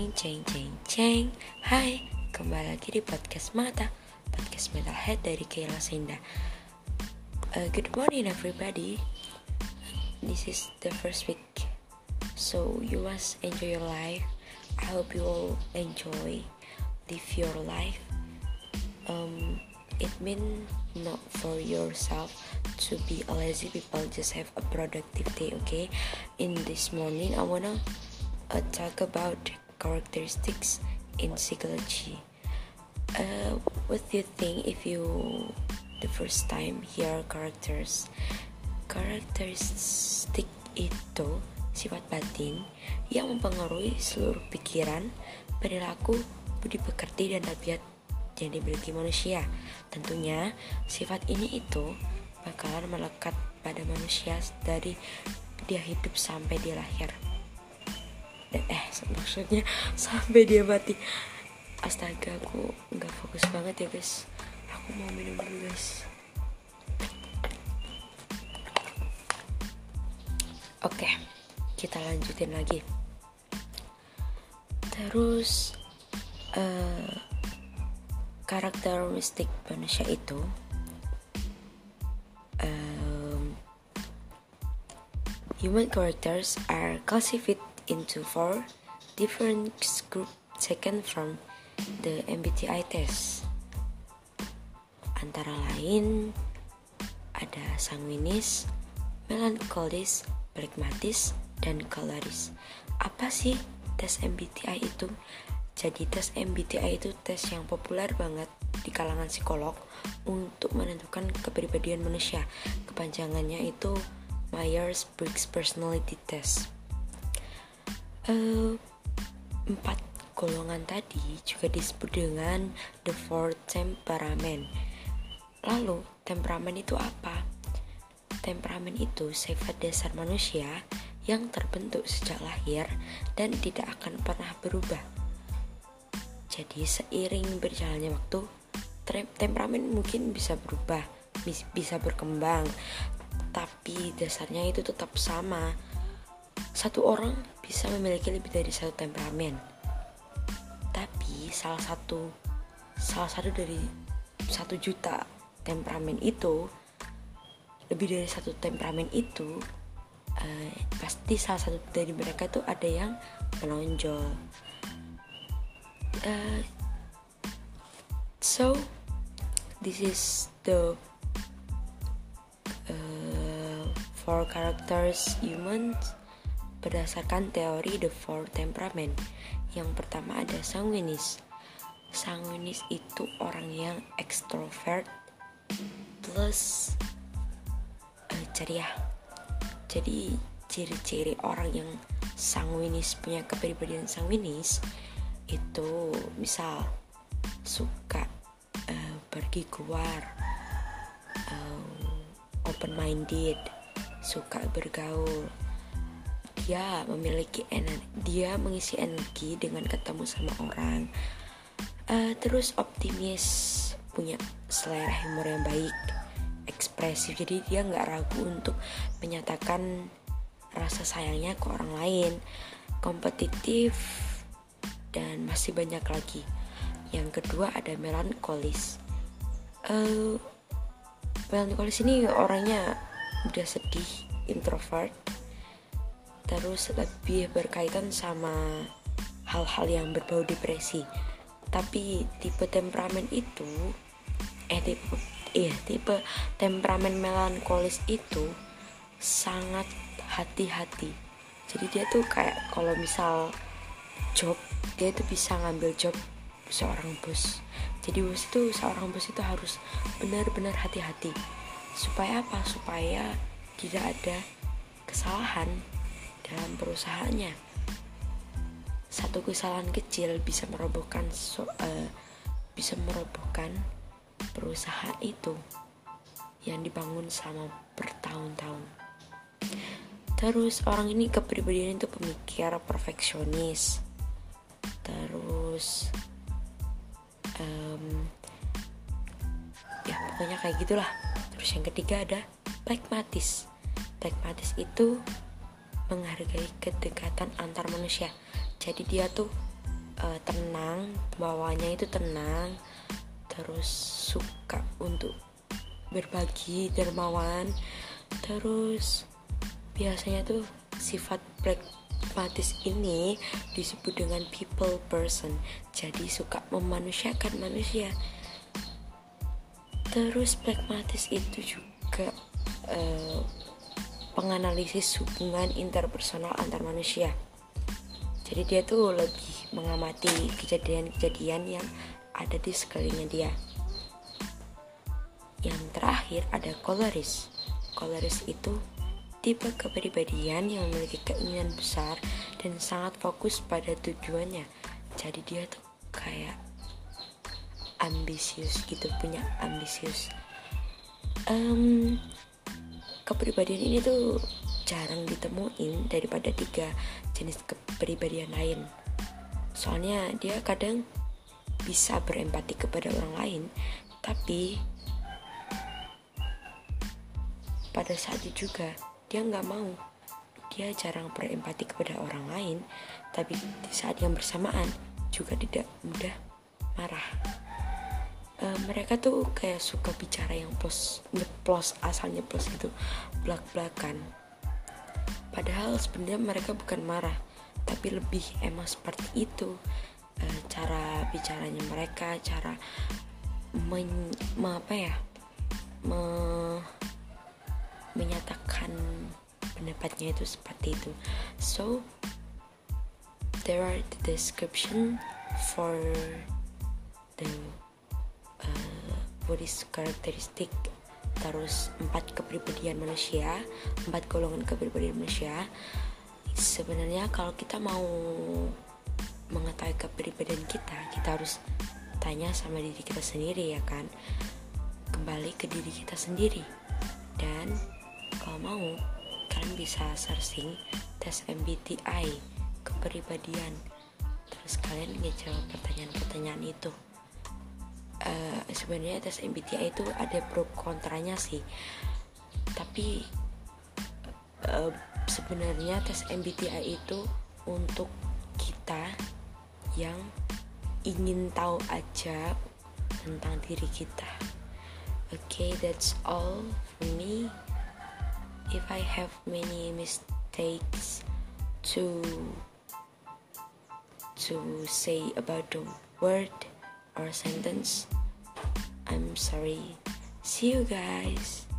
Ceng ceng ceng ceng Hai, kembali lagi di podcast Mata Podcast Metalhead dari Kayla Senda uh, Good morning everybody. This is the first week. So you must enjoy your life. I hope you all enjoy Live your life. Um, It mean not for yourself to be a lazy people Just have a productive day, okay? In this morning I wanna uh, talk about characteristics in psychology. Uh, what do you think if you the first time hear characters? Karakteristik itu sifat batin yang mempengaruhi seluruh pikiran, perilaku, budi pekerti dan tabiat yang dimiliki manusia. Tentunya sifat ini itu bakalan melekat pada manusia dari dia hidup sampai dia lahir eh maksudnya sampai dia mati. Astaga aku nggak fokus banget ya guys. Aku mau minum dulu guys. Oke kita lanjutin lagi. Terus uh, karakteristik manusia itu um, human characters are classified into four different groups taken from the MBTI test. Antara lain ada sanguinis, melankolis, pragmatis, dan koloris. Apa sih tes MBTI itu? Jadi tes MBTI itu tes yang populer banget di kalangan psikolog untuk menentukan kepribadian manusia. Kepanjangannya itu Myers-Briggs Personality Test uh, empat golongan tadi juga disebut dengan the four temperament. Lalu, temperamen itu apa? Temperamen itu sifat dasar manusia yang terbentuk sejak lahir dan tidak akan pernah berubah. Jadi seiring berjalannya waktu, temperamen mungkin bisa berubah, bisa berkembang, tapi dasarnya itu tetap sama. Satu orang bisa memiliki lebih dari satu temperamen. Tapi salah satu salah satu dari satu juta temperamen itu lebih dari satu temperamen itu uh, pasti salah satu dari mereka itu ada yang menonjol. Uh, so this is the uh, four characters humans berdasarkan teori The Four Temperament. Yang pertama ada sanguinis. Sanguinis itu orang yang ekstrovert plus uh, ceria. Jadi ciri-ciri orang yang sanguinis punya kepribadian sanguinis itu misal suka uh, pergi keluar uh, open minded suka bergaul dia memiliki energi dia mengisi energi dengan ketemu sama orang. Uh, terus optimis punya selera humor yang baik ekspresif. Jadi dia nggak ragu untuk menyatakan rasa sayangnya ke orang lain. Kompetitif dan masih banyak lagi. Yang kedua ada melankolis. Uh, melankolis ini orangnya udah sedih introvert terus lebih berkaitan sama hal-hal yang berbau depresi. Tapi tipe temperamen itu eh tipe iya tipe temperamen melankolis itu sangat hati-hati. Jadi dia tuh kayak kalau misal job dia itu bisa ngambil job seorang bos. Jadi bos itu seorang bos itu harus benar-benar hati-hati. Supaya apa? Supaya tidak ada kesalahan dalam perusahaannya. Satu kesalahan kecil bisa merobohkan so, uh, bisa merobohkan perusahaan itu yang dibangun selama bertahun-tahun. Terus orang ini kepribadian itu pemikir perfeksionis. Terus um, ya pokoknya kayak gitulah. Terus yang ketiga ada pragmatis. Pragmatis itu menghargai kedekatan antar manusia. Jadi dia tuh uh, tenang bawahnya itu tenang terus suka untuk berbagi dermawan terus biasanya tuh sifat pragmatis ini disebut dengan people person. Jadi suka memanusiakan manusia. Terus pragmatis itu juga uh, penganalisis hubungan interpersonal antar manusia jadi dia tuh lebih mengamati kejadian-kejadian yang ada di sekelilingnya dia yang terakhir ada koloris. Koloris itu tipe kepribadian yang memiliki keinginan besar dan sangat fokus pada tujuannya. Jadi dia tuh kayak ambisius gitu, punya ambisius. Um, kepribadian ini tuh jarang ditemuin daripada tiga jenis kepribadian lain. Soalnya dia kadang bisa berempati kepada orang lain, tapi pada saat itu juga dia nggak mau dia jarang berempati kepada orang lain tapi di saat yang bersamaan juga tidak mudah marah e, mereka tuh kayak suka bicara yang plus nyeplos asalnya plus gitu belak belakan padahal sebenarnya mereka bukan marah tapi lebih emang seperti itu. E, cara bicaranya mereka cara men, me, apa ya me, menyatakan pendapatnya itu seperti itu. So there are the description for the body characteristic terus empat kepribadian manusia empat golongan kepribadian manusia sebenarnya kalau kita mau mengetahui kepribadian kita kita harus tanya sama diri kita sendiri ya kan kembali ke diri kita sendiri dan kalau mau, kalian bisa searching tes MBTI kepribadian. Terus kalian ngejawab pertanyaan-pertanyaan itu. Uh, sebenarnya tes MBTI itu ada pro kontranya sih. Tapi uh, sebenarnya tes MBTI itu untuk kita yang ingin tahu aja tentang diri kita. Okay, that's all for me. if I have many mistakes to to say about the word or sentence, I'm sorry. See you guys.